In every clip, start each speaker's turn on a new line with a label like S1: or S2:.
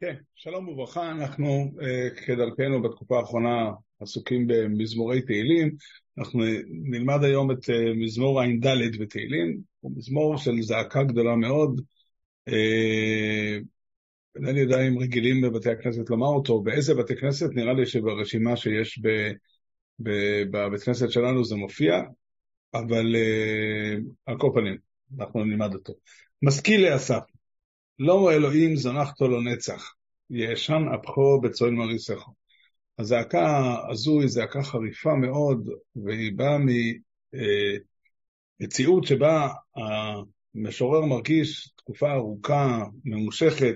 S1: כן, שלום וברכה, אנחנו uh, כדרכנו בתקופה האחרונה עסוקים במזמורי תהילים, אנחנו נלמד היום את uh, מזמור ע"ד בתהילים, הוא מזמור של זעקה גדולה מאוד, uh, אינני יודע אם רגילים בבתי הכנסת לומר אותו, באיזה בתי כנסת, נראה לי שברשימה שיש ב, בבית כנסת שלנו זה מופיע, אבל על כל פנים, אנחנו נלמד אותו. משכיל לאסף, לא אלוהים זנחתו לו נצח, ישן אפכו בצאן מריסך. הזעקה הזו היא זעקה חריפה מאוד, והיא באה ממציאות שבה המשורר מרגיש תקופה ארוכה, ממושכת,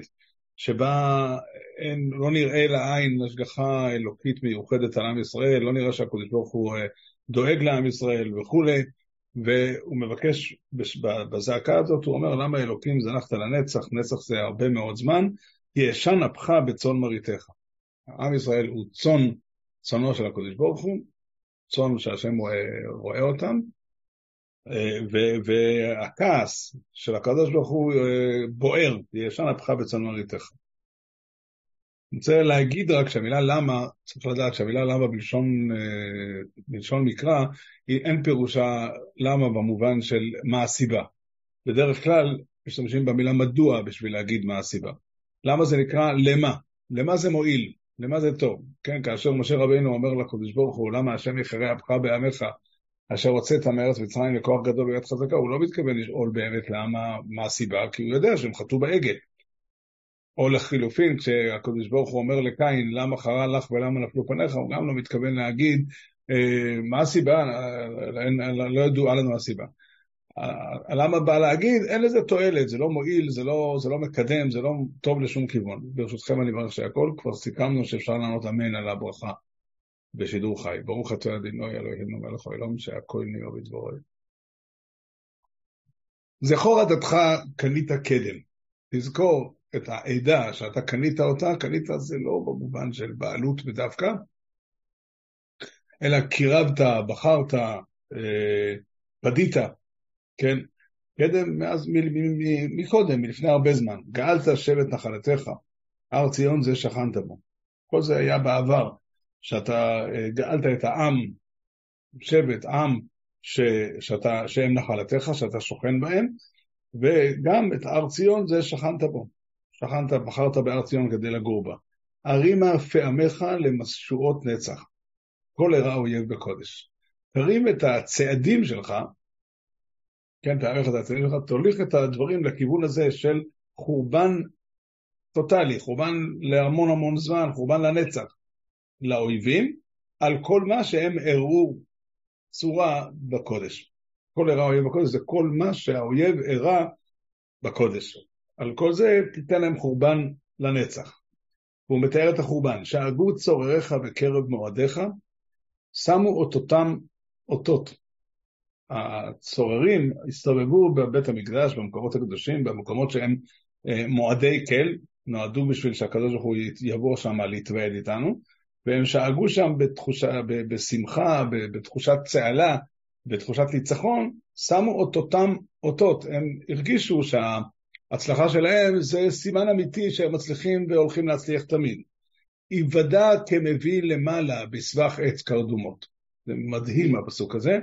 S1: שבה אין, לא נראה לעין השגחה אלוקית מיוחדת על עם ישראל, לא נראה שהקדוש ברוך הוא אה, דואג לעם ישראל וכולי, והוא מבקש, בזעקה הזאת הוא אומר, למה אלוקים זנחת לנצח, נצח זה הרבה מאוד זמן, ישן אפך בצאן מרעיתך. עם ישראל הוא צאן, צאנו של הקדוש ברוך הוא, צאן שהשם רואה, רואה אותם, והכעס של הקדוש ברוך הוא אה, בוער, ישן אפך בצאן מרעיתך. אני רוצה להגיד רק שהמילה למה, צריך לדעת שהמילה למה בלשון, אה, בלשון מקרא, היא אין פירושה למה במובן של מה הסיבה. בדרך כלל משתמשים במילה מדוע בשביל להגיד מה הסיבה. למה זה נקרא למה? למה זה מועיל? למה זה טוב? כן, כאשר משה רבינו אומר לקדוש ברוך הוא, למה השם יחרה אפך בעמך, אשר הוצאת מארץ מצרים לכוח גדול ויד חזקה, הוא לא מתכוון לשאול באמת למה, מה הסיבה, כי הוא יודע שהם חטאו בעגל. או לחילופין, כשהקדוש ברוך הוא אומר לקין, למה חרה לך ולמה נפלו פניך, הוא גם לא מתכוון להגיד אה, מה הסיבה, לא, לא ידועה לנו הסיבה. למה בא להגיד, אין לזה תועלת, זה לא מועיל, זה לא, זה לא מקדם, זה לא טוב לשום כיוון. ברשותכם אני מברך שהכל, כבר סיכמנו שאפשר לענות אמן על הברכה בשידור חי. ברוך אתה אדינוי אלוהינו מלך העולם שהכל נהיה בדבורי. זכור עדתך קנית קדם. תזכור את העדה שאתה קנית אותה, קנית זה לא במובן של בעלות בדווקא, אלא קירבת, בחרת, אה, פדית, כן? קדם מאז, מקודם, מלפני הרבה זמן. גאלת שבט נחלתך, הר ציון זה שכנת בו. כל זה היה בעבר, שאתה אה, גאלת את העם, שבט, עם, ש, שאתה, שהם נחלתך, שאתה שוכן בהם, וגם את הר ציון זה שכנת בו. שכנת, בחרת בהר ציון כדי לגור בה. הרימה פעמך למשועות נצח. כל הרע אויב בקודש. תרים את הצעדים שלך כן, תארך את הצדדים שלך, תוליך את הדברים לכיוון הזה של חורבן טוטאלי, חורבן להמון המון זמן, חורבן לנצח, לאויבים, על כל מה שהם הראו צורה בקודש. כל הרע אויב בקודש זה כל מה שהאויב הראה בקודש. על כל זה תיתן להם חורבן לנצח. והוא מתאר את החורבן, שהגו צורריך בקרב מועדיך, שמו אותותם אותות. הצוררים הסתובבו בבית המקדש, במקומות הקדושים, במקומות שהם אה, מועדי כל, נועדו בשביל שהקדוש ברוך הוא יבוא שם להתוועד איתנו, והם שאגו שם בתחושה, בשמחה, בתחושת צהלה, בתחושת ניצחון, שמו אותותם אותות. הם הרגישו שההצלחה שלהם זה סימן אמיתי שהם מצליחים והולכים להצליח תמיד. היוודע כמביא למעלה בסבך עץ קרדומות. זה מדהים הפסוק הזה.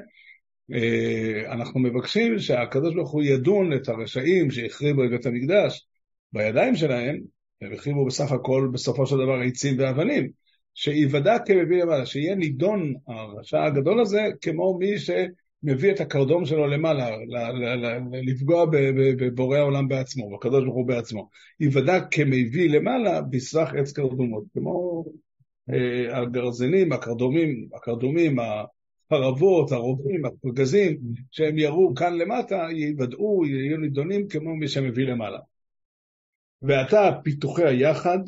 S1: אה, אנחנו מבקשים שהקדוש ברוך הוא ידון את הרשעים שהחריבו את בית המקדש בידיים שלהם, הם החריבו בסך הכל בסופו של דבר עצים ואבנים, שיוודע כמביא למעלה, שיהיה נידון הרשע הגדול הזה כמו מי שמביא את הקרדום שלו למעלה, לפגוע בבורא העולם בעצמו, בקדוש ברוך הוא בעצמו. יוודע כמביא למעלה בסבך עץ קרדומות, כמו אה, הגרזינים, הקרדומים, הקרדומים, החרבות, הרובים, הפגזים, שהם ירו כאן למטה, יוודאו, יהיו נידונים כמו מי שמביא למעלה. ועתה פיתוחי היחד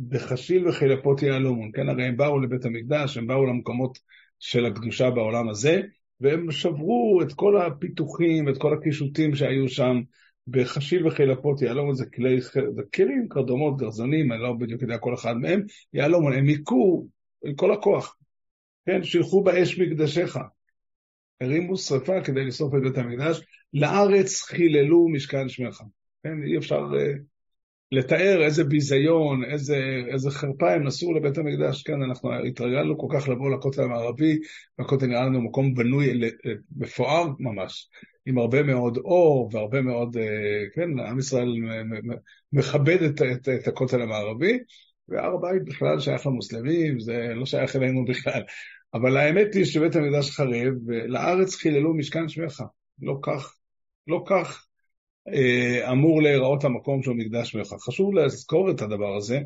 S1: בחשיל וחילפות יהלומון, כן, הרי הם באו לבית המקדש, הם באו למקומות של הקדושה בעולם הזה, והם שברו את כל הפיתוחים, את כל הקישוטים שהיו שם בחשיל וחילפות יהלומון, זה כלי, כלים, קרדומות, גרזנים, אני לא בדיוק יודע כל אחד מהם, יהלומון, הם היכו עם כל הכוח. כן, שילחו באש מקדשך. הרימו שרפה כדי לשרוף את בית המקדש, לארץ חיללו משכן שמך. כן, אי אפשר, אה, לתאר איזה ביזיון, איזה, איזה חרפה הם נסעו לבית המקדש. כן, אנחנו התרגלנו כל כך לבוא לכותל המערבי, והכותל נראה לנו מקום בנוי, מפואר ממש, עם הרבה מאוד אור והרבה מאוד, אה, כן, עם ישראל מכבד את, את, את הכותל המערבי, והר הבית בכלל שייך למוסלמים, זה לא שייך אלינו בכלל. אבל האמת היא שבית המקדש חרב, ולארץ חיללו משכן שמך. לא כך, לא כך אה, אמור להיראות המקום שהוא מקדש שמך. חשוב לזכור את הדבר הזה.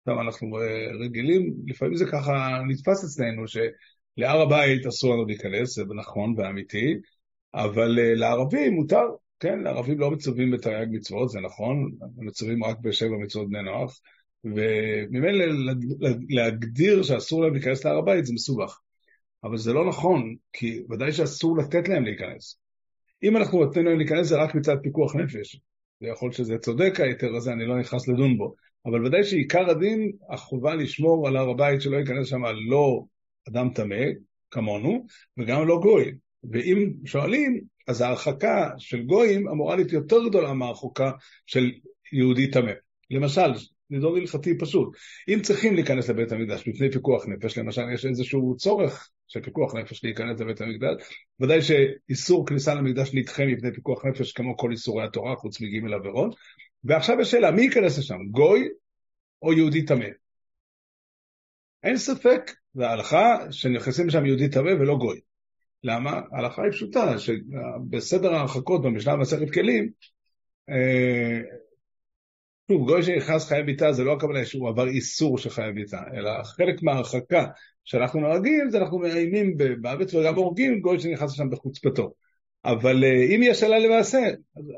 S1: עכשיו אנחנו אה, רגילים, לפעמים זה ככה נתפס אצלנו, שלהר הבית אסור לנו להיכנס, זה נכון ואמיתי, אבל אה, לערבים מותר, כן, לערבים לא מצווים בתרי"ג מצוות, זה נכון, מצווים רק בשבע מצוות בני נוח, וממילא להגדיר שאסור להם להיכנס להר הבית זה מסובך. אבל זה לא נכון, כי ודאי שאסור לתת להם להיכנס. אם אנחנו נותנים להם להיכנס זה רק מצד פיקוח נפש. יכול שזה צודק ההיתר הזה, אני לא נכנס לדון בו. אבל ודאי שעיקר הדין, החובה לשמור על הר הבית שלא ייכנס שם לא אדם טמא, כמונו, וגם לא גוי. ואם שואלים, אז ההרחקה של גויים אמורה להיות יותר גדולה מההרחקה של יהודי טמא. למשל, נידון הלכתי פשוט. אם צריכים להיכנס לבית המקדש מפני פיקוח נפש, למשל יש איזשהו צורך של פיקוח נפש להיכנס לבית המקדש, ודאי שאיסור כניסה למקדש נדחה מפני פיקוח נפש כמו כל איסורי התורה, חוץ מג' עבירות. ועכשיו יש שאלה, מי ייכנס לשם, גוי או יהודי טמא? אין ספק, וההלכה שנכנסים לשם יהודי טמא ולא גוי. למה? ההלכה היא פשוטה, שבסדר ההרחקות במשנה במסכת כלים, אה, שוב, גוי שנכנס חיי ביתה זה לא הכוונה שהוא עבר איסור של חיי ביתה, אלא חלק מההרחקה שאנחנו נוהגים זה אנחנו מאיימים בארץ וגם הורגים גוי שנכנס לשם בחוצפתו. אבל אה, אם יש שאלה למעשה,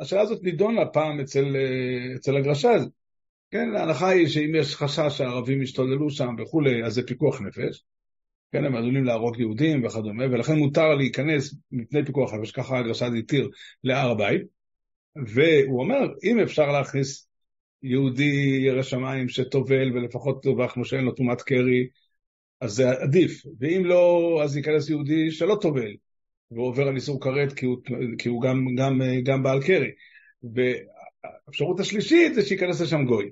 S1: השאלה הזאת נידונה פעם אצל, אה, אצל הגרש"ז. כן, ההנחה היא שאם יש חשש שהערבים ישתוללו שם וכולי, אז זה פיקוח נפש. כן, הם עלולים להרוג יהודים וכדומה, ולכן מותר להיכנס מפני פיקוח נפש, ככה הגרש"ז התיר להר הבית. והוא אומר, אם אפשר להכניס יהודי ירא שמיים שטובל ולפחות דווחנו שאין לו טומאת קרי, אז זה עדיף. ואם לא, אז ייכנס יהודי שלא טובל, ועובר על איסור כרת כי הוא, כי הוא גם, גם, גם בעל קרי. והאפשרות השלישית זה שייכנס לשם גוי.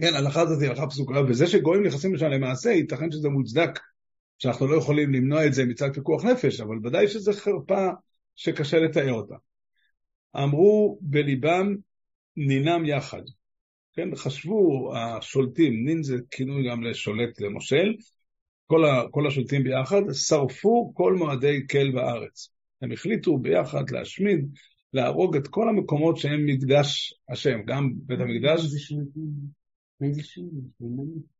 S1: כן, ההלכה הזאת היא הלכה פסוקה, וזה שגויים נכנסים לשם למעשה, ייתכן שזה מוצדק, שאנחנו לא יכולים למנוע את זה מצד פיקוח נפש, אבל ודאי שזו חרפה שקשה לתאר אותה. אמרו בליבם נינם יחד. כן, חשבו השולטים, נין זה כינוי גם לשולט, למושל, כל, ה, כל השולטים ביחד, שרפו כל מועדי כל בארץ. הם החליטו ביחד להשמיד, להרוג את כל המקומות שהם מקדש השם, גם בית המקדש. איזה שולטים? איזה שולטים?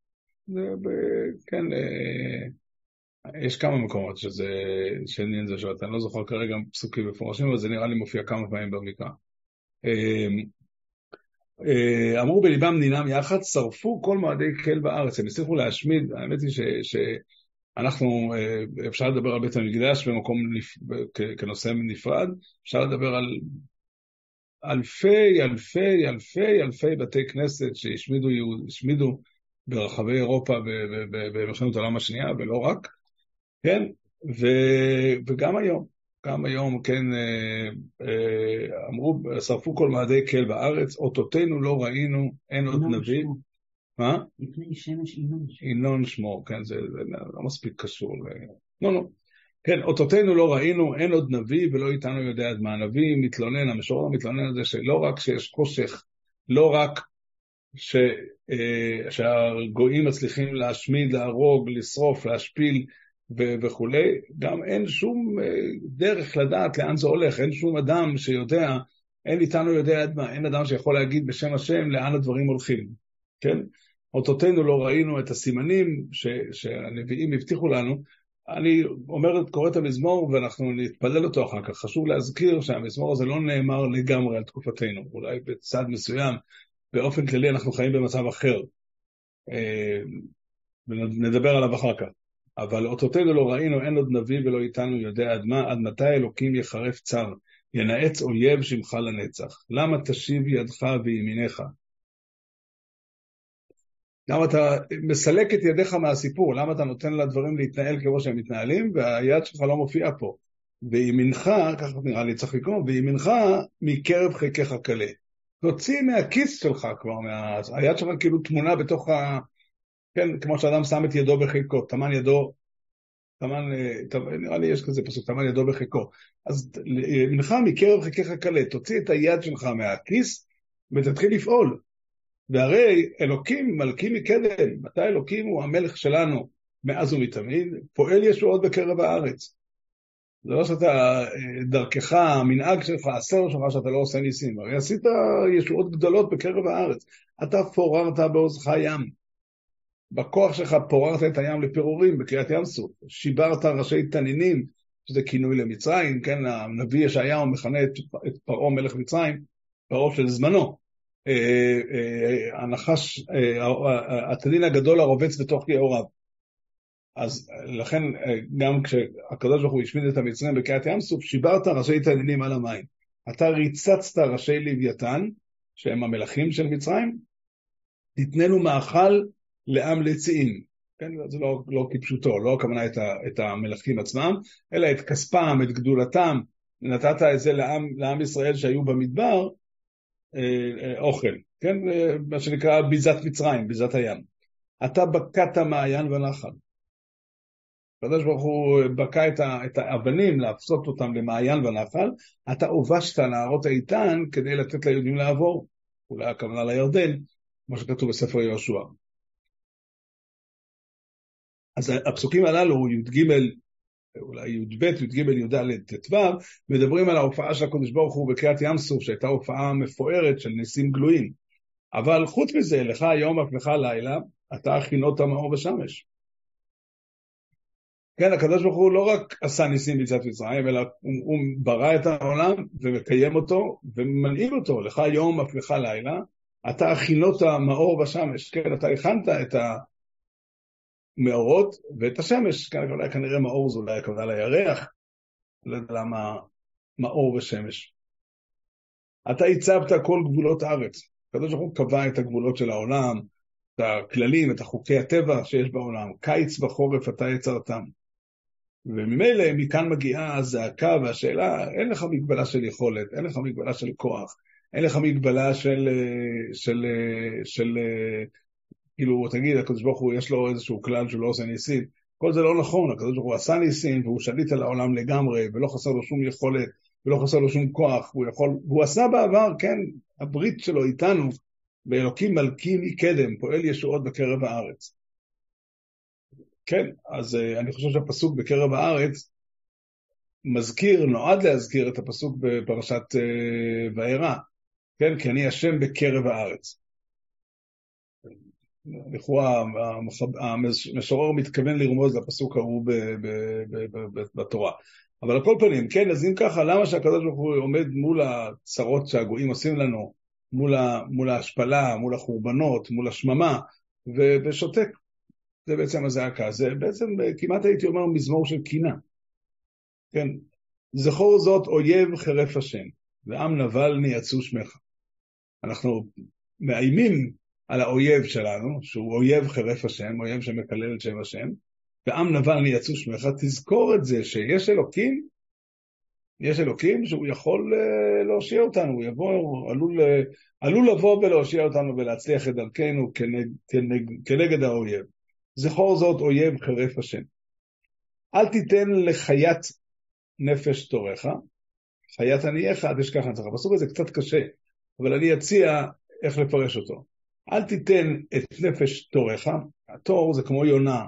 S1: כן, אה, יש כמה מקומות שזה, שנין זה שולט, אני לא זוכר כרגע פסוקים מפורשים, אבל זה נראה לי מופיע כמה פעמים במקרא. אה, אמרו בליבם נינם יחד, שרפו כל מועדי כל בארץ, הם הצליחו להשמיד, האמת היא שאנחנו, אה, אפשר לדבר על בית המקדש במקום, כנושא נפרד, אפשר לדבר על אלפי, אלפי, אלפי, אלפי בתי כנסת שהשמידו ברחבי אירופה במלחמת העולם השנייה, ולא רק, כן, ו, וגם היום. גם היום, כן, אה, אה, אמרו, שרפו כל מאדי כל בארץ, אותותינו לא ראינו, אין עוד נביא. מה?
S2: לפני שמש ינון
S1: שמו. ינון שמו, כן, זה, זה לא מספיק קשור. לא, לא. כן, אותותינו לא ראינו, אין עוד נביא ולא איתנו יודע עד מה הנביא, מתלונן, המשורר מתלונן על זה שלא רק שיש חושך, לא רק ש, אה, שהגויים מצליחים להשמיד, להרוג, לשרוף, להשפיל, וכולי, גם אין שום אה, דרך לדעת לאן זה הולך, אין שום אדם שיודע, אין איתנו יודע עד מה, אין אדם שיכול להגיד בשם השם לאן הדברים הולכים, כן? אותותינו לא ראינו את הסימנים ש, שהנביאים הבטיחו לנו, אני אומר, קורא את המזמור ואנחנו נתפלל אותו אחר כך. חשוב להזכיר שהמזמור הזה לא נאמר לגמרי על תקופתנו, אולי בצד מסוים, באופן כללי אנחנו חיים במצב אחר. אה, ונדבר עליו אחר כך. אבל אותותינו לא ראינו, אין עוד נביא ולא איתנו יודע עד מה, עד מתי אלוקים יחרף צר, ינאץ אויב שמך לנצח. למה תשיב ידך וימינך? למה אתה מסלק את ידיך מהסיפור? למה אתה נותן לדברים להתנהל כמו שהם מתנהלים, והיד שלך לא מופיעה פה? וימינך, ככה נראה לי צריך לקרוא, וימינך מקרב חלקך כלה. תוציא מהכיס שלך כבר, מה... היד שלך כאילו תמונה בתוך ה... כן, כמו שאדם שם את ידו בחיקו, טמן ידו, טמן, נראה לי יש כזה פסוק, טמן ידו בחיקו. אז מנחה מקרב חיקך קלה, תוציא את היד שלך מהכיס ותתחיל לפעול. והרי אלוקים מלכים מקדם, מתי אלוקים הוא המלך שלנו מאז ומתמיד, פועל ישועות בקרב הארץ. זה לא שאתה, דרכך, המנהג שלך, הסר שלך, שאתה לא עושה ניסים. הרי עשית ישועות גדולות בקרב הארץ. אתה פוררת בעוזך ים. בכוח שלך פוררת את הים לפירורים בקריאת ים סוף. שיברת ראשי תנינים, שזה כינוי למצרים, כן, הנביא ישעיהו מכנה את, את פרעה מלך מצרים, פרעה של זמנו. אה, אה, הנחש, אה, התנין הגדול הרובץ בתוך יאוריו. אז לכן גם כשהקדוש ברוך הוא השמיד את המצרים בקריאת ים סוף, שיברת ראשי תנינים על המים. אתה ריצצת ראשי לוויתן, שהם המלכים של מצרים, תתננו מאכל לעם לציים. כן, זה לא, לא כפשוטו, לא הכוונה את, ה, את המלכים עצמם, אלא את כספם, את גדולתם, נתת את זה לעם, לעם ישראל שהיו במדבר, אה, אה, אוכל, כן, אה, מה שנקרא ביזת מצרים, ביזת הים. אתה בקעת מעיין ונחל. הקדוש ברוך הוא בקע את, את האבנים, להפסות אותם למעיין ונחל, אתה הובשת נהרות האיתן כדי לתת ליהודים לעבור. אולי הכוונה לירדן, כמו שכתוב בספר יהושע. אז הפסוקים הללו, י"ג, אולי י"ב, י"ג, י"ד, ט"ו, מדברים על ההופעה של הקדוש ברוך הוא בקריאת ים סוף, שהייתה הופעה מפוארת של ניסים גלויים. אבל חוץ מזה, לך יום אף לך לילה, אתה הכינות מאור ושמש. כן, הקדוש ברוך הוא לא רק עשה ניסים ביציאת מצרים, אלא הוא, הוא ברא את העולם ומקיים אותו ומנהיג אותו. לך יום אף לך לילה, אתה הכינות מאור ושמש. כן, אתה הכנת את ה... מאורות ואת השמש, אולי כנראה מאור זה אולי הכוונה לירח, לא יודע למה מאור ושמש. אתה הצבת כל גבולות הארץ. הקדוש ברוך הוא קבע את הגבולות של העולם, את הכללים, את החוקי הטבע שיש בעולם. קיץ וחורף אתה יצרתם. וממילא מכאן מגיעה הזעקה והשאלה, אין לך מגבלה של יכולת, אין לך מגבלה של כוח, אין לך מגבלה של, של, של, של כאילו, תגיד, הקדוש ברוך הוא, יש לו איזשהו כלל שהוא לא עושה ניסים. כל זה לא נכון, הקדוש ברוך הוא עשה ניסים, והוא שליט על העולם לגמרי, ולא חסר לו שום יכולת, ולא חסר לו שום כוח, והוא יכול, והוא עשה בעבר, כן, הברית שלו איתנו, באלוקים מלכי מקדם, פועל ישועות בקרב הארץ. כן, אז uh, אני חושב שהפסוק בקרב הארץ מזכיר, נועד להזכיר את הפסוק בפרשת uh, וארא, כן, כי אני השם בקרב הארץ. לכאורה המשורר מתכוון לרמוז לפסוק ההוא בתורה. אבל על כל פנים, כן, אז אם ככה, למה שהקדוש ברוך הוא עומד מול הצרות שהגויים עושים לנו, מול, ה, מול ההשפלה, מול החורבנות, מול השממה, ושותק? זה בעצם הזעקה. זה בעצם, כמעט הייתי אומר, מזמור של קינה. כן, זכור זאת אויב חרף השם, ועם נבל נייצו שמך. אנחנו מאיימים על האויב שלנו, שהוא אויב חרף השם, אויב שמקלל את שם השם, ועם נבל נייצו שמך, תזכור את זה שיש אלוקים, יש אלוקים שהוא יכול uh, להושיע אותנו, הוא יבוא, הוא עלול, uh, עלול לבוא ולהושיע אותנו ולהצליח את דרכנו כנג, כנג, כנגד האויב. זכור זאת אויב חרף השם. אל תיתן לחיית נפש תורך, חיית עניייך אל תשכח נצחה. הפסוק הזה קצת קשה, אבל אני אציע איך לפרש אותו. אל תיתן את נפש תורך, התור זה כמו יונה,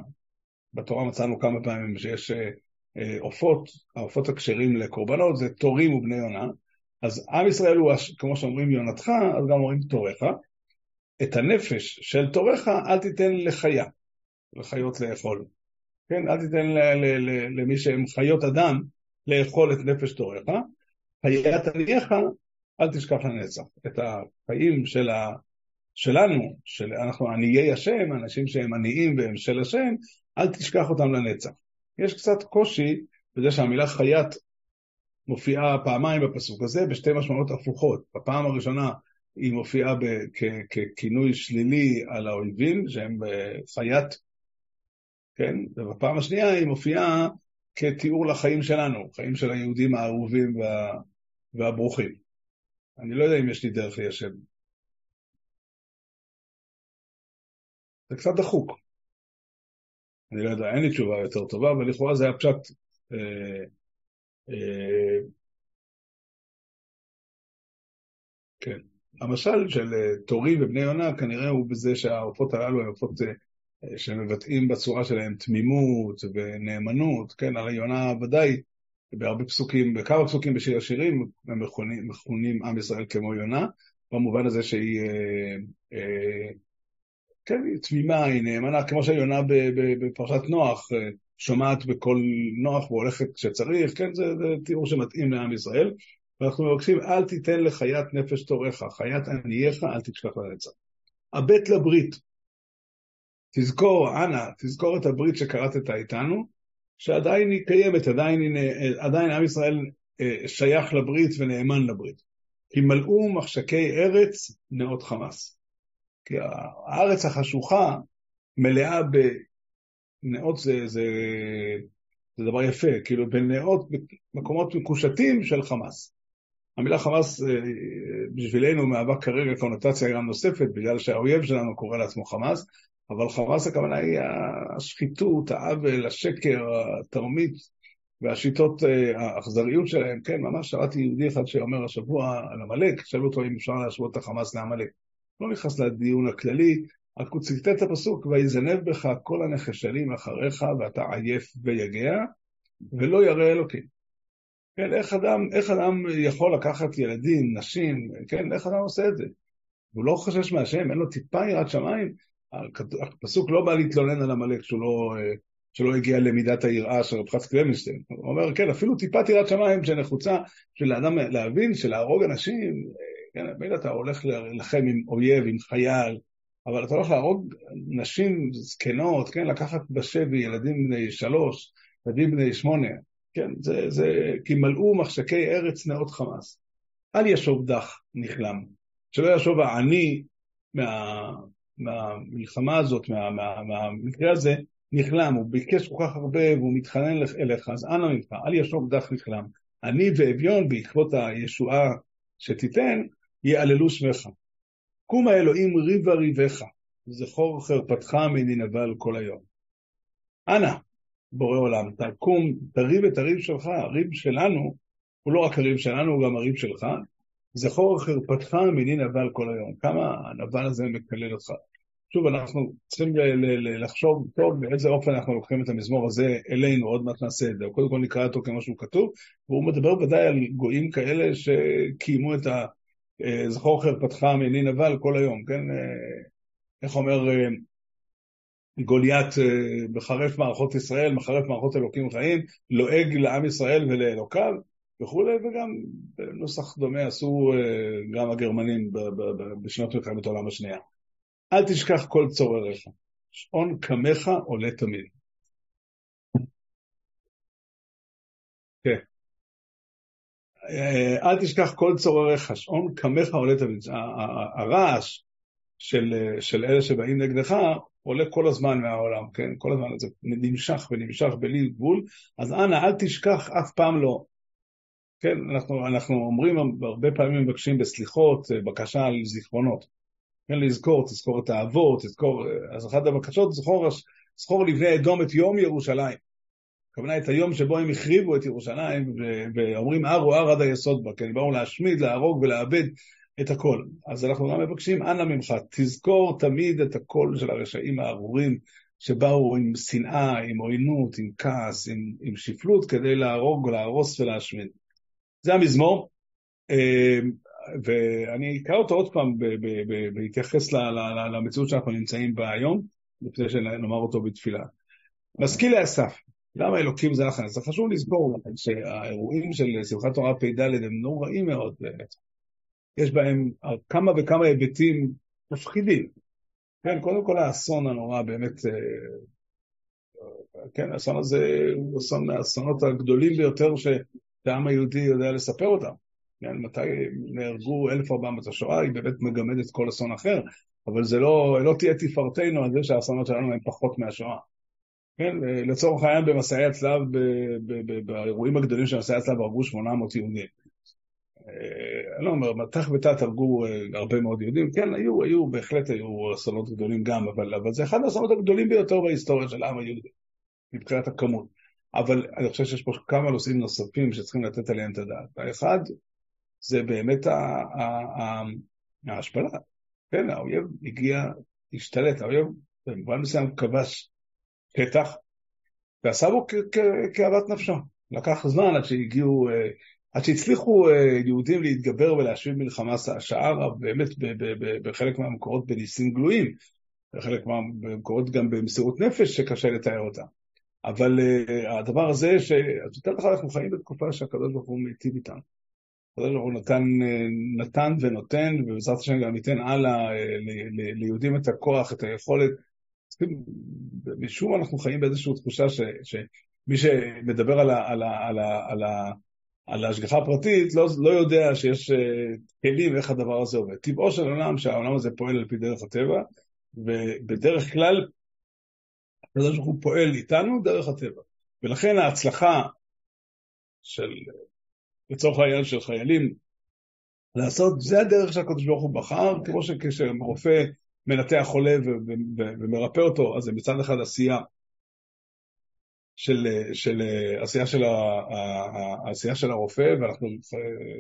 S1: בתורה מצאנו כמה פעמים שיש אה, אה, עופות, העופות הכשרים לקורבנות זה תורים ובני יונה, אז עם ישראל הוא, כמו שאומרים יונתך, אז גם אומרים תורך. את הנפש של תורך אל תיתן לחיה, לחיות לאכול. כן, אל תיתן למי שהם חיות אדם לאכול את נפש תורך. חיית ענייך אל תשכח לנצח. את החיים של ה... שלנו, שאנחנו עניי השם, אנשים שהם עניים והם של השם, אל תשכח אותם לנצח. יש קצת קושי בזה שהמילה חיית מופיעה פעמיים בפסוק הזה בשתי משמעויות הפוכות. בפעם הראשונה היא מופיעה ככינוי שלילי על האויבים, שהם חיית, כן? ובפעם השנייה היא מופיעה כתיאור לחיים שלנו, חיים של היהודים האהובים וה... והברוכים. אני לא יודע אם יש לי דרך ליישב. זה קצת דחוק. אני לא יודע, אין לי תשובה יותר טובה, אבל לכאורה זה היה פשט. אה, אה, כן. המשל של אה, תורים ובני יונה כנראה הוא בזה שהעופות הללו הם עופות אה, שמבטאים בצורה שלהם תמימות ונאמנות, כן, על היונה ודאי, בהרבה פסוקים, בכמה פסוקים בשיר השירים, הם מכונים, מכונים עם ישראל כמו יונה, במובן הזה שהיא, אה, אה, כן, היא תמימה, היא נאמנה, כמו שהיונה בפרשת נוח, אה, שומעת בקול נוח והולכת כשצריך, כן, זה, זה תיאור שמתאים לעם ישראל. ואנחנו מבקשים, אל תיתן לחיית נפש תורך, חיית ענייך, אל תשכח לנצח. הבט לברית. תזכור, אנא, תזכור את הברית שקראת איתנו, שעדיין היא קיימת, עדיין, עדיין עם ישראל אה, שייך לברית ונאמן לברית. כי מלאו מחשקי ארץ נאות חמאס. כי הארץ החשוכה מלאה בנאות זה, זה, זה דבר יפה, כאילו בנאות, מקומות מקושטים של חמאס. המילה חמאס אה, בשבילנו מהווה כרגע קונוטציה גם נוספת, בגלל שהאויב שלנו קורא לעצמו חמאס, אבל חמאס הכוונה היא השחיתות, העוול, השקר, התרמית והשיטות, אה, האכזריות שלהם. כן, ממש שמעתי יהודי אחד שאומר השבוע על עמלק, שאלו אותו אם אפשר להשוות את החמאס לעמלק. לא נכנס לדיון הכללי, רק הוא ציטט את הפסוק, ויזנב בך כל הנחשלים אחריך ואתה עייף ויגע, ולא ירא אלוקים. כן, איך אדם, איך אדם יכול לקחת ילדים, נשים, כן, איך אדם עושה את זה? הוא לא חושש מהשם, אין לו טיפה יראת שמיים, הפסוק לא בא להתלונן על עמלק שהוא לא, שלא הגיע למידת היראה של רב חץ קלמנשטיין. הוא אומר, כן, אפילו טיפת יראת שמיים שנחוצה של האדם להבין שלהרוג אנשים, כן, מילא אתה הולך להילחם עם אויב, עם חייל, אבל אתה הולך להרוג נשים זקנות, כן, לקחת בשבי ילדים בני שלוש, ילדים בני שמונה, כן, זה, זה, כי מלאו מחשקי ארץ נאות חמאס. אל ישוב דח נכלם, שלא ישוב העני מה, מהמלחמה הזאת, מה, מה, מהמקרה הזה, נכלם, הוא ביקש כל כך הרבה והוא מתחנן אליך, אז אנא ממך, אל ישוב דח נכלם. אני ואביון, בעקבות הישועה שתיתן, יעללו שמך. קום האלוהים ריבה ריבך, זכור חרפתך מננבל כל היום. אנא, בורא עולם, תקום, תריב את הריב שלך, הריב שלנו, הוא לא רק הריב שלנו, הוא גם הריב שלך, זכור חרפתך מנין נבל כל היום. כמה הנבל הזה מקלל אותך. שוב, אנחנו צריכים לחשוב טוב באיזה אופן אנחנו לוקחים את המזמור הזה אלינו, עוד מעט נעשה את זה. קודם כל נקרא אותו כמו שהוא כתוב, והוא מדבר ודאי על גויים כאלה שקיימו את ה... אה, זכור חרפתך מנין נבל כל היום, כן? אה, איך אומר אה, גוליית מחרף מערכות ישראל, מחרף מערכות אלוקים חיים, לועג לעם ישראל ולאלוקיו, וכולי, וגם נוסח דומה עשו גם הגרמנים בשנות מלחמת העולם השנייה. אל תשכח כל צורריך, שעון קמך עולה תמיד. אל תשכח כל צורריך, שעון קמך עולה תמיד. הרעש של, של אלה שבאים נגדך עולה כל הזמן מהעולם, כן? כל הזמן זה נמשך ונמשך בלי גבול, אז אנא, אל תשכח אף פעם לא כן, אנחנו, אנחנו אומרים, הרבה פעמים מבקשים בסליחות, אה, בקשה על זיכרונות. כן, לזכור, תזכור את האבות, תזכור, אה, אז אחת הבקשות, זכור, זכור לבני אדום את יום ירושלים. הכוונה את היום שבו הם החריבו את ירושלים, ואומרים הוא הר עד היסוד בה, כן, באו להשמיד, להרוג ולאבד את הכל. אז אנחנו גם מבקשים, אנא ממך, תזכור תמיד את הקול של הרשעים הארורים, שבאו עם שנאה, עם עוינות, עם כעס, עם, עם שפלות, כדי להרוג, להרוס ולהשמיד. זה המזמור, אמ, ואני אקרא אותו עוד פעם בהתייחס למציאות שאנחנו נמצאים בה היום, לפני שנאמר אותו בתפילה. משכיל לאסף, למה אלוקים זה לכם? זה חשוב לזכור שהאירועים של שמחת תורה פ"ד הם נוראים מאוד באמת. יש בהם כמה וכמה היבטים מפחידים. כן, קודם כל האסון הנורא באמת, אה, כן, האסון הזה הוא אסון מהאסונות הגדולים ביותר. שהעם היהודי יודע לספר אותם. כן, מתי נהרגו 1,400 השואה, היא באמת מגמדת כל אסון אחר, אבל זה לא, לא תהיה תפארתנו על זה שהאסונות שלנו הם פחות מהשואה. כן, לצורך העניין במסעי הצלב, באירועים הגדולים של מסעי הצלב הרגו 800 יהודים. אני לא אומר, מתח ותת הרגו הרבה מאוד יהודים, כן, היו, היו, בהחלט היו אסונות גדולים גם, אבל, אבל זה אחד האסונות הגדולים ביותר בהיסטוריה של העם היהודי, מבחינת הכמות. אבל אני חושב שיש פה כמה נושאים נוספים שצריכים לתת עליהם את הדעת. האחד, זה באמת ההשפלה. כן, האויב הגיע, השתלט, האויב במובן מסוים כבש פתח, ועשה בו כאוות נפשו. לקח זמן עד שהגיעו, אה, עד שהצליחו אה, יהודים להתגבר ולהשאיר מלחמה שער, באמת בחלק מהמקורות בניסים גלויים, בחלק מהמקורות גם במסירות נפש שקשה לתאר אותה. אבל הדבר הזה, יותר לך אנחנו חיים בתקופה שהקדוש ברוך הוא מיטיב איתנו. הקדוש ברוך הוא נתן, נתן ונותן, ובעזרת השם גם ייתן הלאה ליהודים את הכוח, את היכולת. משום מה אנחנו חיים באיזושהי תחושה ש, שמי שמדבר על, ה, על, ה, על, ה, על, ה, על ההשגחה הפרטית לא, לא יודע שיש כלים איך הדבר הזה עובד. טבעו של עולם שהעולם הזה פועל על פי דרך הטבע, ובדרך כלל הקדוש ברוך הוא פועל איתנו דרך הטבע. ולכן ההצלחה של, לצורך העניין של חיילים, לעשות, זה הדרך שהקדוש ברוך הוא בחר, כמו שכשרופא מנתח חולה ומרפא אותו, אז זה מצד אחד עשייה של, של עשייה של, העשייה של הרופא, ואנחנו,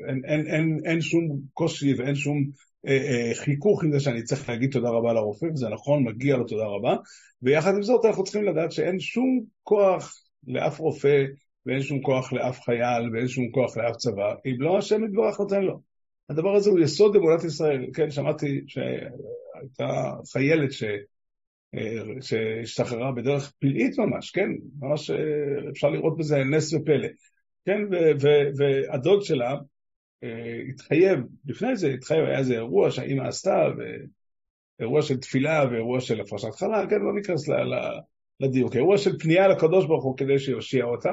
S1: אין, אין, אין, אין שום קושי ואין שום אה, אה, חיכוך עם זה שאני צריך להגיד תודה רבה לרופא, וזה נכון, מגיע לו תודה רבה, ויחד עם זאת אנחנו צריכים לדעת שאין שום כוח לאף רופא, ואין שום כוח לאף חייל, ואין שום כוח לאף צבא, אם לא השם יתברך נותן לו. הדבר הזה הוא יסוד אמונת ישראל. כן, שמעתי שהייתה חיילת ש... אה, שהשתחררה בדרך פלאית ממש, כן, ממש אפשר לראות בזה נס ופלא, כן, והדוד שלה אה, התחייב, לפני זה התחייב, היה איזה אירוע שהאימא עשתה, אירוע של תפילה ואירוע של הפרשת חלל, כן, לא ניכנס לדיוק, אירוע של פנייה לקדוש ברוך הוא כדי שיושיע אותה,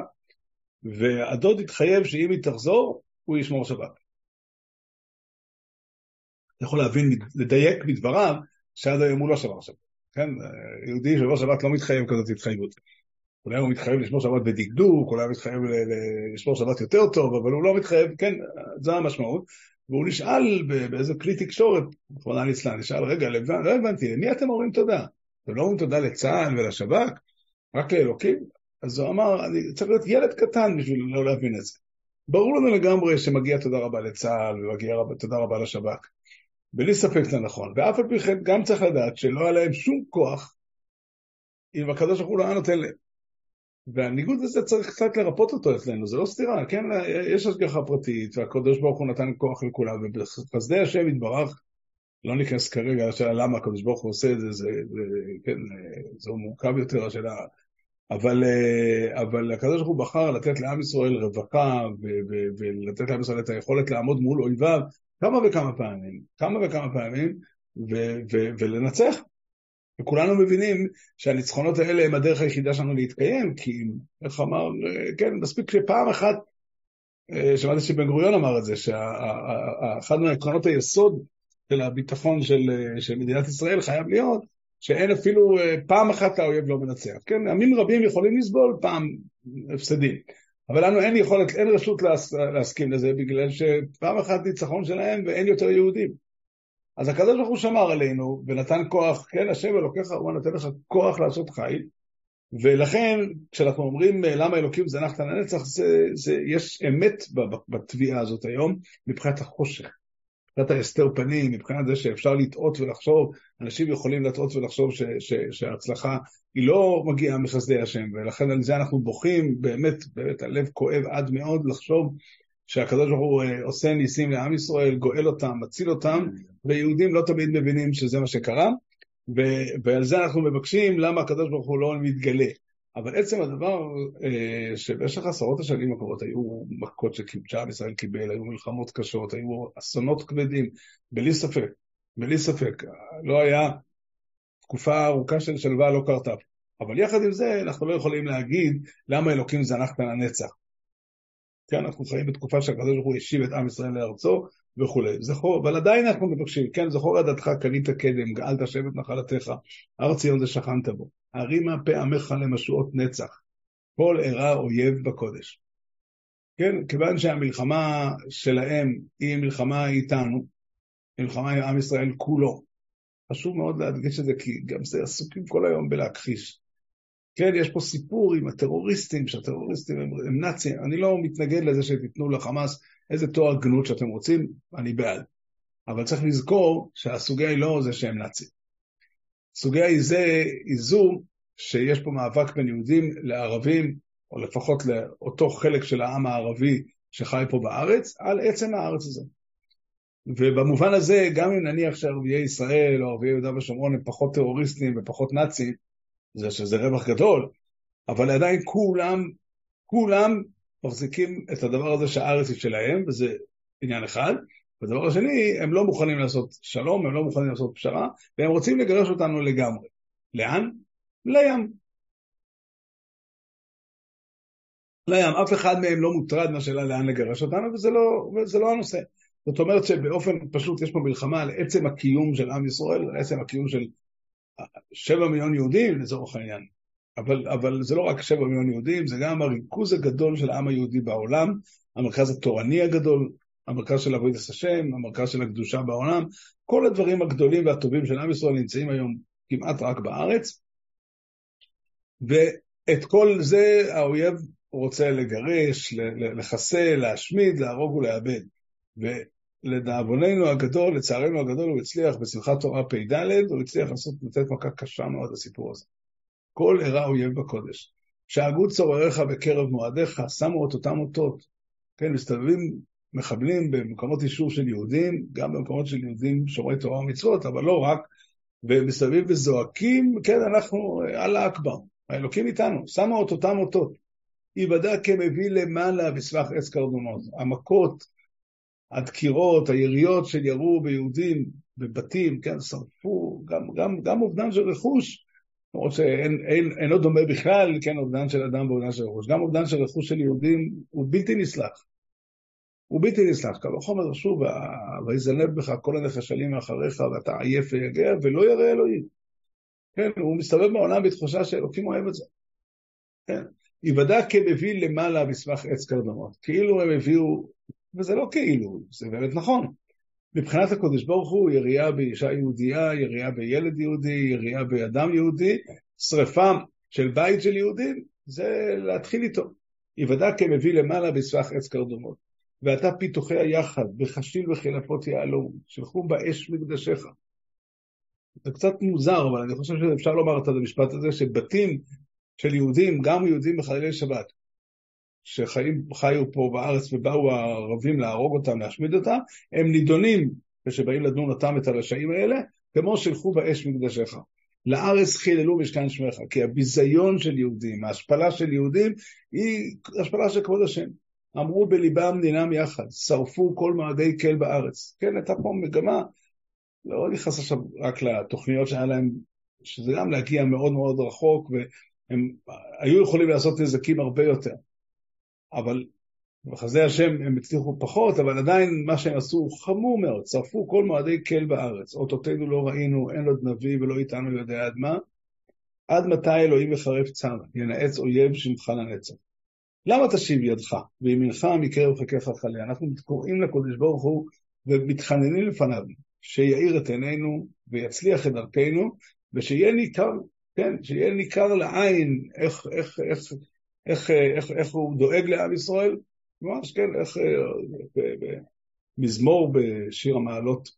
S1: והדוד התחייב שאם היא תחזור, הוא ישמור שבת. יכול להבין, לדייק מדבריו, שעד היום הוא לא שמר שבת. כן, יהודי שבוע שבת לא מתחייב כזאת התחייבות. אולי הוא מתחייב לשמור שבת בדקדוק, אולי הוא מתחייב לשמור שבת יותר טוב, אבל הוא לא מתחייב, כן, זו המשמעות. והוא נשאל באיזה כלי תקשורת, רחמנא ליצלן, נשאל, רגע, לא הבנתי, למי אתם אומרים תודה? אתם לא אומרים תודה לצה"ל ולשב"כ? רק לאלוקים? אז הוא אמר, אני צריך להיות ילד קטן בשביל לא להבין את זה. ברור לנו לגמרי שמגיע תודה רבה לצה"ל ומגיע תודה רבה לשב"כ. בלי ספק זה נכון. ואף על פי כן גם צריך לדעת שלא היה להם שום כוח אם הקדוש ברוך הוא לא היה נותן להם. והניגוד הזה צריך קצת לרפות אותו אצלנו, זה לא סתירה, כן? יש השגחה פרטית, והקדוש ברוך הוא נתן כוח לכולם, ובחסדי השם יתברך, לא ניכנס כרגע לשאלה למה הקדוש ברוך הוא עושה את זה, זה, זה כן, זה מורכב יותר השאלה, אבל, אבל הקדוש ברוך הוא בחר לתת לעם ישראל רווחה, ולתת לעם ישראל את היכולת לעמוד מול אויביו כמה וכמה פעמים, כמה וכמה פעמים, ולנצח. וכולנו מבינים שהניצחונות האלה הם הדרך היחידה שלנו להתקיים, כי, איך אמר, כן, מספיק שפעם אחת, אה, שמעתי שבן גוריון אמר את זה, שאחד מהעקרונות היסוד של הביטחון של, אה, של מדינת ישראל חייב להיות שאין אפילו אה, פעם אחת האויב לא מנצח. כן, עמים רבים יכולים לסבול פעם הפסדים, אבל לנו אין יכולת, אין רשות להסכים לזה, בגלל שפעם אחת ניצחון שלהם ואין יותר יהודים. אז הקדוש ברוך הוא שמר עלינו ונתן כוח, כן, השם אלוקיך הוא נותן לך כוח לעשות חיל, ולכן כשאנחנו אומרים למה אלוקים זנחת לנצח, זה, זה, יש אמת בתביעה הזאת היום מבחינת החושך, מבחינת ההסתר פנים, מבחינת זה שאפשר לטעות ולחשוב, אנשים יכולים לטעות ולחשוב ש, ש, שההצלחה היא לא מגיעה מחסדי השם, ולכן על זה אנחנו בוכים, באמת, באמת הלב כואב עד מאוד לחשוב שהקדוש ברוך הוא אה, עושה ניסים לעם ישראל, גואל אותם, מציל אותם, ויהודים לא תמיד מבינים שזה מה שקרה, ו- ועל זה אנחנו מבקשים למה הקדוש ברוך הוא לא מתגלה. אבל עצם הדבר אה, שבמשך עשרות השנים הקרובות היו מכות שעם ישראל קיבל, היו מלחמות קשות, היו אסונות כבדים, בלי ספק, בלי ספק. לא היה תקופה ארוכה של שלווה לא קרתה. אבל יחד עם זה אנחנו לא יכולים להגיד למה אלוקים זנח כאן הנצח. כן, אנחנו חיים בתקופה שהקדוש ברוך הוא השיב את עם ישראל לארצו וכולי. זכור, אבל עדיין אנחנו מבקשים, כן, זכור עדתך קנית קדם, גאלת שבט נחלתך, הר ציון זה שכנת בו. הרימה פה עמך למשועות נצח, כל אירע אויב בקודש. כן, כיוון שהמלחמה שלהם היא מלחמה איתנו, מלחמה עם עם ישראל כולו. חשוב מאוד להדגיש את זה, כי גם זה עסוקים כל היום בלהכחיש. כן, יש פה סיפור עם הטרוריסטים, שהטרוריסטים הם, הם נאצים. אני לא מתנגד לזה שתיתנו לחמאס איזה תואר גנות שאתם רוצים, אני בעד. אבל צריך לזכור שהסוגיה היא לא זה שהם נאצים. הסוגיה היא זה, היא זו שיש פה מאבק בין יהודים לערבים, או לפחות לאותו חלק של העם הערבי שחי פה בארץ, על עצם הארץ הזה. ובמובן הזה, גם אם נניח שערביי ישראל או ערביי יהודה ושומרון הם פחות טרוריסטים ופחות נאצים, זה שזה רווח גדול, אבל עדיין כולם, כולם מחזיקים את הדבר הזה שהארץ היא שלהם, וזה עניין אחד. והדבר השני, הם לא מוכנים לעשות שלום, הם לא מוכנים לעשות פשרה, והם רוצים לגרש אותנו לגמרי. לאן? לים. לים. אף אחד מהם לא מוטרד מהשאלה לאן לגרש אותנו, וזה לא, וזה לא הנושא. זאת אומרת שבאופן פשוט יש פה מלחמה על עצם הקיום של עם ישראל, על עצם הקיום של שבע מיליון יהודים לצורך העניין. אבל, אבל זה לא רק שבע מיליון יהודים, זה גם הריכוז הגדול של העם היהודי בעולם, המרכז התורני הגדול, המרכז של עבודת השם, המרכז של הקדושה בעולם, כל הדברים הגדולים והטובים של עם ישראל נמצאים היום כמעט רק בארץ, ואת כל זה האויב רוצה לגרש, לחסל, להשמיד, להרוג ולאבד. ולדאבוננו הגדול, לצערנו הגדול, הוא הצליח בשמחת תורה פ"ד, הוא הצליח לעשות, לתת מכה קשה מאוד לסיפור הזה. כל אירע אויב בקודש. שאגו צורריך בקרב מועדיך, שמו את אותם אותות. כן, מסתובבים מחבלים במקומות אישור של יהודים, גם במקומות של יהודים שומרי תורה ומצוות, אבל לא רק, ומסביב וזועקים, כן, אנחנו, אללה אכבר, האלוקים איתנו, שמו את אותם אותות. ייבדע כמביא למעלה בסבך עץ קרדומות. המכות הדקירות, היריות של ירו ביהודים בבתים, כן, שרפו, גם, גם, גם אובדן של רכוש, למרות שאינו דומה בכלל, כן, אובדן של אדם ואובדן של רכוש. גם אובדן של רכוש של יהודים הוא בלתי נסלח. הוא בלתי נסלח. קל וחומר שוב, ויזנב בך כל הנחשלים מאחריך ואתה עייף ויגע ולא ירא אלוהים. כן, הוא מסתובב בעולם בתחושה שאלוקים אוהב את זה. כן. יוודע כמביא למעלה בסמך עץ קרדמות. כאילו הם הביאו וזה לא כאילו, זה באמת נכון. מבחינת הקודש ברוך הוא, ירייה באישה יהודייה, ירייה בילד יהודי, ירייה באדם יהודי, שרפה של בית של יהודים, זה להתחיל איתו. יוודע כמביא למעלה בסבך עץ קרדומות. ואתה פיתוחי היחד, בחשיל וחילפות יהלום, שלחו באש מקדשיך. זה קצת מוזר, אבל אני חושב שאפשר לומר את המשפט הזה, שבתים של יהודים, גם יהודים מחללי שבת, שחיו פה בארץ ובאו הערבים להרוג אותם, להשמיד אותם, הם נידונים כשבאים לדון אותם את הרשעים האלה, כמו שילכו באש מקדשיך. לארץ חיללו משכן שמך, כי הביזיון של יהודים, ההשפלה של יהודים, היא השפלה של כבוד השם. אמרו בליבם דינם יחד, שרפו כל מועדי קל בארץ. כן, הייתה פה מגמה, לא נכנס עכשיו רק לתוכניות שהיה להם, שזה גם להגיע מאוד מאוד רחוק, והם היו יכולים לעשות נזקים הרבה יותר. אבל בחסדי השם הם הצליחו פחות, אבל עדיין מה שהם עשו חמור מאוד, שרפו כל מועדי קל בארץ, אותותינו לא ראינו, אין עוד נביא ולא איתנו יודע עד מה, עד מתי אלוהים יחרף צר, ינאץ אויב שמך לנצח. למה תשיב ידך, וימינך מקרב חכך חלה? אנחנו קוראים לקודש ברוך הוא ומתחננים לפניו, שיאיר את עינינו ויצליח את דרכנו, ושיהיה ניכר, כן, שיהיה ניכר לעין איך, איך, איך, איך, איך, איך הוא דואג לעם ישראל, ממש כן, איך במזמור בשיר המעלות,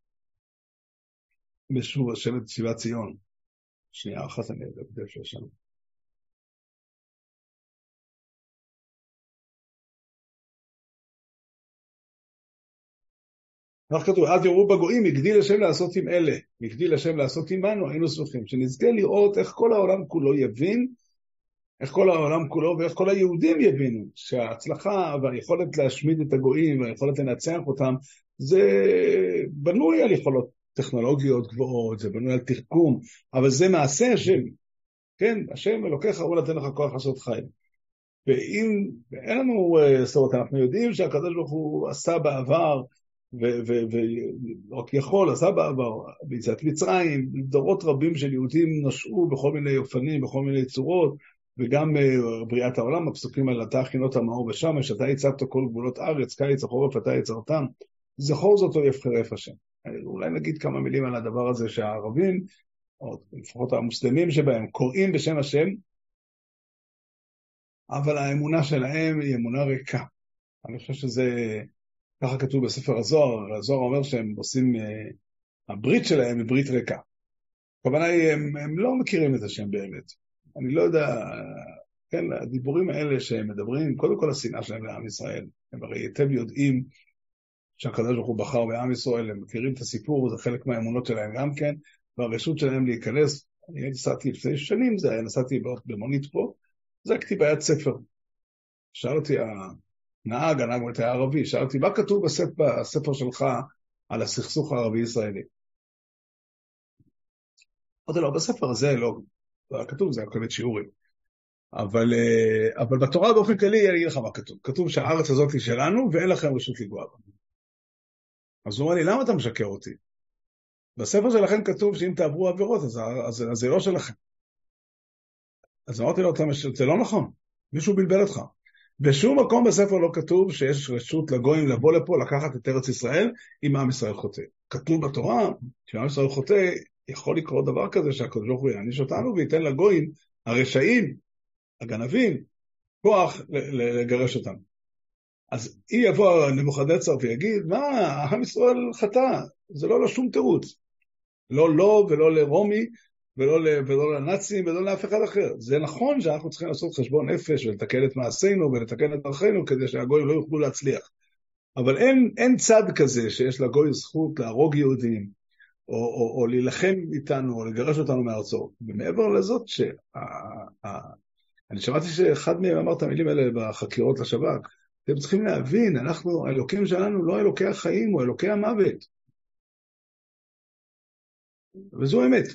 S1: בשוב את שיבת ציון. שנייה אחת אני אדבר איפה שם. כך כתוב, אל תראו בגויים, הגדיל השם לעשות עם אלה, הגדיל השם לעשות עמנו, היינו שמחים. שנזכה לראות איך כל העולם כולו יבין איך כל העולם כולו ואיך כל היהודים יבינו שההצלחה והיכולת להשמיד את הגויים והיכולת לנצח אותם זה בנוי על יכולות טכנולוגיות גבוהות, זה בנוי על תחכום, אבל זה מעשה השם. כן, השם אלוקיך הוא נותן לך כוח לעשות חיים. ואם אין לנו, אה, זאת אומרת, אנחנו יודעים שהקדוש ברוך הוא עשה בעבר, ורק יכול, עשה בעבר, ביציאת מצרים, דורות רבים של יהודים נשאו בכל מיני אופנים, בכל מיני צורות, וגם אה, בריאת העולם, הפסוקים על אתה הכינות המאור בשמש, אתה הצבת כל גבולות ארץ, קיץ החורף אתה יצרתם, זכור זאת אויב חרף השם. אולי נגיד כמה מילים על הדבר הזה שהערבים, או לפחות המוסלמים שבהם, קוראים בשם השם, אבל האמונה שלהם היא אמונה ריקה. אני חושב שזה, ככה כתוב בספר הזוהר, הזוהר אומר שהם עושים, אה, הברית שלהם היא ברית ריקה. הכוונה היא, הם, הם לא מכירים את השם באמת. אני לא יודע, כן, הדיבורים האלה שהם מדברים, קודם כל השנאה שלהם לעם ישראל. הם הרי היטב יודעים שהקדוש ברוך הוא בחר בעם ישראל, הם מכירים את הסיפור, זה חלק מהאמונות שלהם גם כן, והרשות שלהם להיכנס, אני נסעתי לפני שנים, זה היה, נסעתי במונית פה, זקתי ביד ספר. שאלתי, הנהג, הנהג באמת היה ערבי, שאלתי, מה כתוב בספר, בספר שלך על הסכסוך הערבי-ישראלי? אמרתי לו, בספר הזה לא, כתוב, זה היה באמת שיעורים. אבל, אה, אבל בתורה באופן כללי, אני אגיד לך מה כתוב. כתוב שהארץ הזאת היא שלנו ואין לכם רשות לגוע בה. אז הוא אומר לי, למה אתה משקר אותי? בספר שלכם כתוב שאם תעברו עבירות, אז, אז, אז זה לא שלכם. אז אמרתי לו, זה לא נכון, מישהו בלבל אותך. בשום מקום בספר לא כתוב שיש רשות לגויים לבוא לפה, לקחת את ארץ ישראל, אם עם ישראל חוטא. כתוב בתורה שאם עם ישראל חוטא, יכול לקרות דבר כזה שהקדוש ברוך הוא יעניש אותנו וייתן לגויים, הרשעים, הגנבים, כוח לגרש אותנו. אז אם יבוא נבוכדנצר ויגיד, מה, עם ישראל חטא, זה לא לו שום תירוץ. לא לו ולא לרומי ולא, ולא לנאצים ולא לאף אחד אחר. זה נכון שאנחנו צריכים לעשות חשבון נפש ולתקן את מעשינו ולתקן את דרכינו כדי שהגויים לא יוכלו להצליח. אבל אין, אין צד כזה שיש לגוי זכות להרוג יהודים, או, או, או להילחם איתנו, או לגרש אותנו מארצו. ומעבר לזאת, שה, אני שמעתי שאחד מהם אמר את המילים האלה בחקירות לשב"כ, אתם צריכים להבין, אנחנו, האלוקים שלנו לא אלוקי החיים, הוא אלוקי המוות. וזו האמת.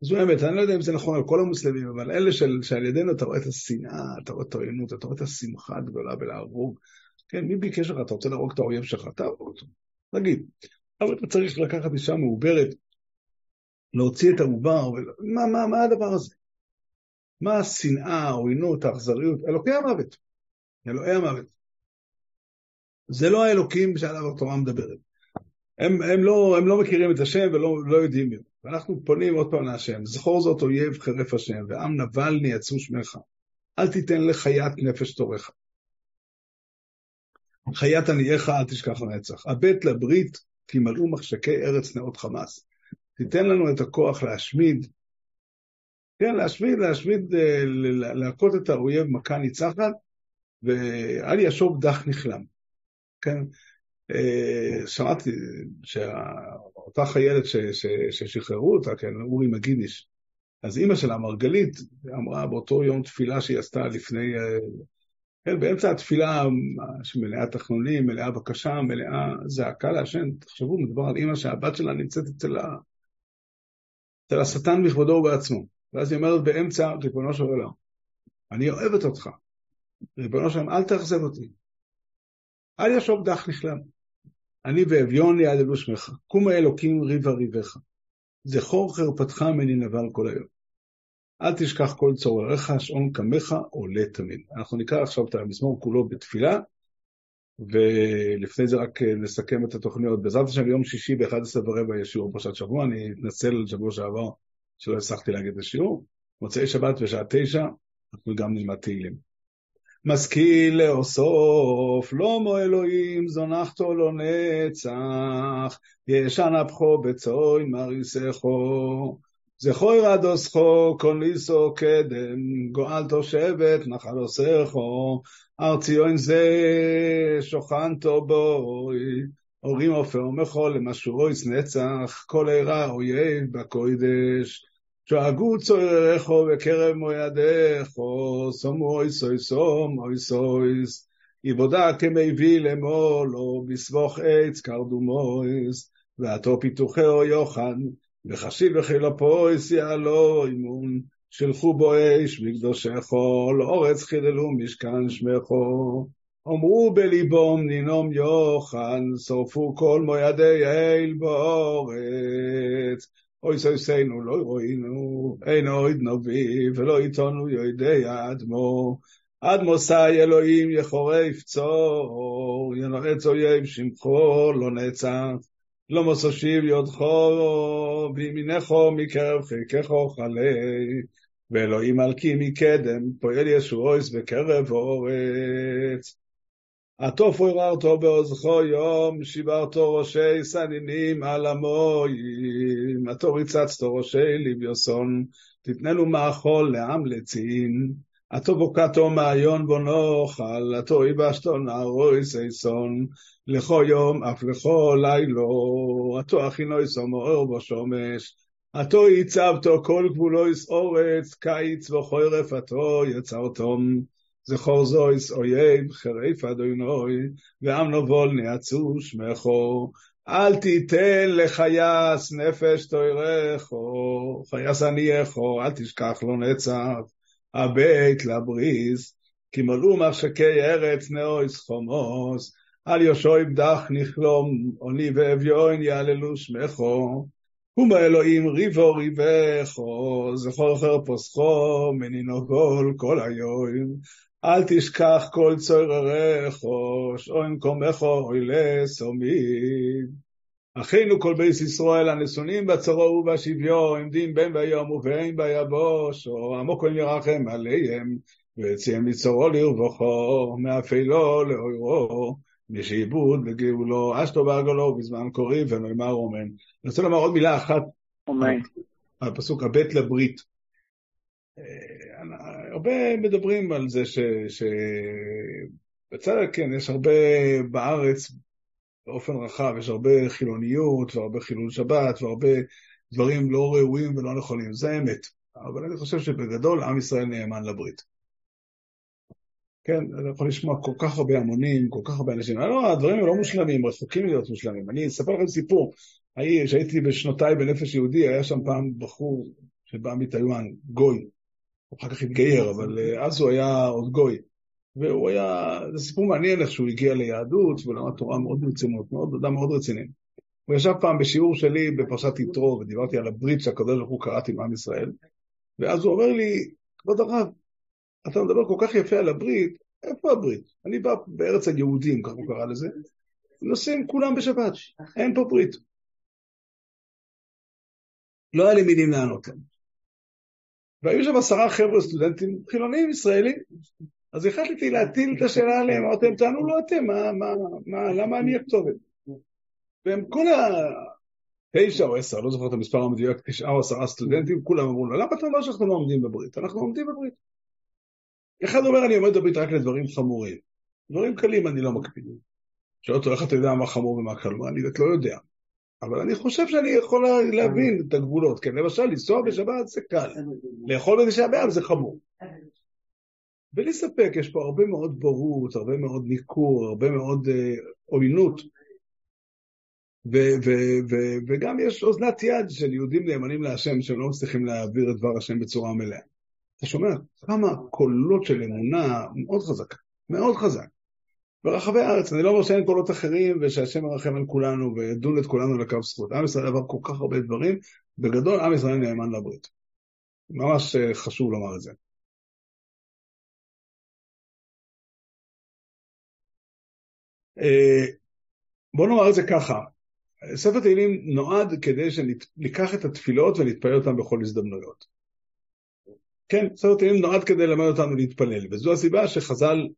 S1: זו האמת, אני לא יודע אם זה נכון על כל המוסלמים, אבל אלה של, שעל ידינו אתה רואה את השנאה, אתה רואה את העוינות, אתה רואה את השמחה הגדולה בלהרוג. כן, מי ביקש לך? אתה רוצה להרוג את האויב שלך? תהרוג אותו. תגיד. אבל אתה צריך לקחת אישה מעוברת, להוציא את העובר, מה, מה, מה הדבר הזה? מה השנאה, העוינות, האכזריות? אלוקי המוות. אלוהי המוות. זה לא האלוקים שעליו התורה מדברת. הם, הם, לא, הם לא מכירים את השם ולא לא יודעים מי ואנחנו פונים עוד פעם להשם, זכור זאת אויב חרף השם, ועם נבל נייצרו שמך. אל תיתן לחיית נפש תורך. חיית עניייך אל תשכח לנצח. הבט לברית, כי מלאו מחשקי ארץ נאות חמאס. תיתן לנו את הכוח להשמיד, כן, להשמיד, להשמיד, אה, להכות את האויב מכה ניצחת, ואל ישוב דח נכלם. כן, אה, שמעתי שאותה חיילת ששחררו אותה, כן, אורי מגיניש, אז אימא שלה, מרגלית, אמרה באותו יום תפילה שהיא עשתה לפני, אה, כן, באמצע התפילה שמלאה תחנונים, מלאה בקשה, מלאה זעקה להשם, תחשבו, מדובר על אימא שהבת שלה נמצאת אצל. אצל השטן בכבודו ובעצמו. ואז היא אומרת באמצע, ריבונו של עולם, אני אוהבת אותך, ריבונו של עולם, אל תאכזב אותי. אל ישוב דח נכלם. אני ואביון יעללו שמך, קום האלוקים ריבה ריבך. זכור חרפתך ממני נבל כל היום. אל תשכח כל צורריך, שעון קמך עולה תמיד. אנחנו נקרא עכשיו את המזמור כולו בתפילה, ולפני זה רק נסכם את התוכניות. בעזרת השם, יום שישי ב-11 ורבע יש שיעור פרשת שבוע, אני אתנצל על שבוע שעבר שלא הצלחתי להגיד את השיעור. מוצאי שבת בשעה תשע, אנחנו גם נלמד תהילים. משכיל לאוסוף, לא מו אלוהים, זונחתו לא נצח, ישן אפחו בצוי מריסכו. זכוי רדוסכו, קונליסו קדם, גואלתו שבט, נחלו סכו, ארציון זה, שוכנתו בוי, הורים עופר ומחול, למשורויס נצח, כל עירה אויב בקוידש. שאגו צוררךו בקרב מוידךו, סומו אוי סוי סום אוי סויס, יבודה כמיבי למולו, בסבוך עץ קרדומויס, ועתו פיתוחהו יוחנן, וחשיב וחילופויס יעלו אימון, שלחו בו אש בקדושךו, לאורץ חיללו משכן שמךו. אמרו בליבום נינום יוחנן, שרפו כל מוידי אל באורץ, אוי סויסנו לא רוינו, אין אויד נובי, ולא עיתונו יודע אדמו. אדמו סי אלוהים יחורי פצור, ינועץ אויב שמחו לא נצח. לא מוסושיב יודחו, וימינךו מקרב חיקךו חלי. ואלוהים מלכי מקדם, פועל ישועויס בקרב אורץ. עטוף עוררתו בעוזכו יום, שיברתו ראשי סנינים על המוים, עטו ריצצתו ראשי ליביוסון, תתננו מאכול לעם לצין, עטו בוקתו מעיון בו נאכל, עטו יבשתו נערוי ששון, לכו יום אף לכו לילו, עטו אכינוי סומור בו שומש, עטו יצבתו כל גבולו יסעורץ, קיץ וחורף עטו יצרתום. זכור זויס אויב חריף אדוינוי, ועם נבול נעצו שמכו. אל תיתן לחייס נפש תוירךו, חייס ענייךו, אל תשכח לו נצח. הבית לבריס, כי מלאו מחשקי ארץ נאויס חומוס, על יושוי בדח נכלום, עוני ואביון יעללו שמכו. ומה אלוהים ריבו ריבךו, זכור מנינו כל כל היום. אל תשכח כל צוררךו, שאוין קומךו אוי לסומיד. אחינו כל בייס ישראל הנשונים בצרו ובשוויון, עמדים בין ביום ובין ביבושו, עמוקו ירחם עליהם, ויציהם מצורו לרבוכו, מאפלו לאוירו, משעבוד לגאולו, אשתו בעגלו בזמן קורי ונאמר אומן. אני רוצה לומר עוד מילה אחת,
S2: אמן.
S1: על פסוק הבית לברית. הרבה מדברים על זה ש... ש... בצד כן, יש הרבה בארץ, באופן רחב, יש הרבה חילוניות והרבה חילול שבת והרבה דברים לא ראויים ולא נכונים, זה אמת. אבל אני חושב שבגדול עם ישראל נאמן לברית. כן, אני יכול לשמוע כל כך הרבה המונים, כל כך הרבה אנשים. לא, הדברים לא מושלמים, רחוקים להיות מושלמים. אני אספר לכם סיפור. כשהייתי בשנותיי בנפש יהודי, היה שם פעם בחור שבא מטיואן, גוי. אחר כך התגייר, אבל אז הוא היה עוד גוי. והוא היה, זה סיפור מעניין איך שהוא הגיע ליהדות ולמד תורה מאוד ברצינות, מאוד, אדם מאוד רציני. הוא ישב פעם בשיעור שלי בפרשת יתרו, ודיברתי על הברית שהקדוש ברוך הוא קראתי עם עם ישראל, ואז הוא אומר לי, כבוד הרב, אתה מדבר כל כך יפה על הברית, איפה הברית? אני בא בארץ היהודים, כך הוא קרא לזה, נוסעים כולם בשבת, אין פה ברית. לא היה לי מילים לענות להם. והיו שם עשרה חבר'ה סטודנטים חילונים ישראלים. אז החלטתי להטיל את השאלה עליהם, אמרתי להם, תענו לא אתם, מה, מה, מה, למה אני הכתובת? והם כל התשע או עשר, לא זוכר את המספר המדויק, תשעה או עשרה סטודנטים, כולם אמרו לו, למה אתה אומר שאנחנו לא עומדים בברית? אנחנו עומדים בברית. אחד אומר, אני עומד בברית רק לדברים חמורים. דברים קלים אני לא מקפיד. שואל אותו, איך אתה יודע מה חמור ומה קל? אני לא יודע. אבל אני חושב שאני יכול להבין את הגבולות. כן, למשל, לנסוע בשבת זה קל. לאכול בתשעה באב זה חמור. בלי ספק, יש פה הרבה מאוד בורות, הרבה מאוד ניכור, הרבה מאוד עוינות. וגם יש אוזנת יד של יהודים נאמנים להשם שהם לא מצליחים להעביר את דבר השם בצורה מלאה. אתה שומע כמה קולות של אמונה מאוד חזקה, מאוד חזק. ברחבי הארץ, אני לא אומר שאין קולות אחרים ושהשם מרחם על כולנו וידון את כולנו לקו זכות. עם ישראל עבר כל כך הרבה דברים, בגדול עם ישראל נאמן לברית. ממש חשוב לומר את זה. בוא נאמר את זה ככה, ספר תהילים נועד כדי שניקח את התפילות ונתפלל אותן בכל הזדמנויות. כן, ספר תהילים נועד כדי ללמד אותנו להתפלל, וזו הסיבה שחז"ל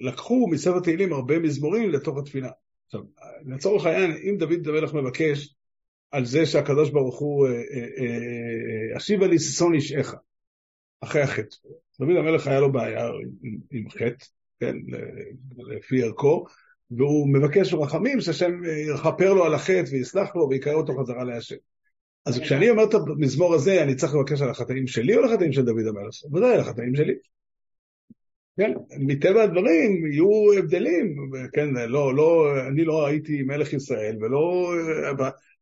S1: לקחו מספר תהילים הרבה מזמורים לתוך התפילה. עכשיו, לצורך העניין, אם דוד המלך מבקש על זה שהקדוש ברוך הוא, אשיבה לי ששון אישך, אחרי החטא. דוד המלך היה לו בעיה עם, עם חטא, כן, לפי ערכו, והוא מבקש רחמים שהשם יכפר לו על החטא ויסלח לו ויקרא אותו חזרה להשם. אז כשאני אומר את המזמור הזה, אני צריך לבקש על החטאים שלי או על החטאים של דוד המלך? ודאי על החטאים שלי. כן, מטבע הדברים יהיו הבדלים, כן, לא, לא, אני לא הייתי מלך ישראל, ולא,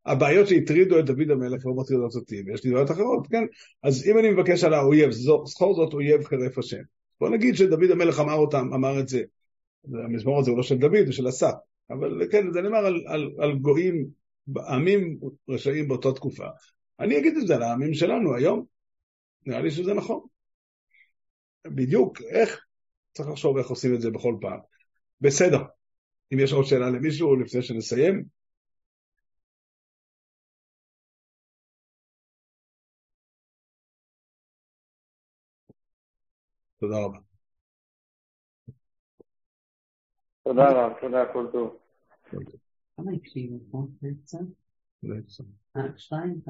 S1: הבעיות שהטרידו את דוד המלך לא מטרידות אותי, ויש לי בעיות אחרות, כן, אז אם אני מבקש על האויב, זכור זאת אויב חרף השם. בוא נגיד שדוד המלך אמר אותם, אמר את זה. המזמור הזה הוא לא של דוד, הוא של אסף, אבל כן, זה נאמר על, על, על גויים, עמים רשעים באותה תקופה. אני אגיד את זה לעמים שלנו היום. נראה לי שזה נכון. בדיוק, איך? צריך לחשוב איך עושים את זה בכל פעם. בסדר. אם יש עוד שאלה למישהו לפני שנסיים. תודה רבה.
S2: תודה רב, תודה, כל טוב.
S3: כמה הקשיבו פה בעצם?
S1: בעצם.
S3: אה, שתיים?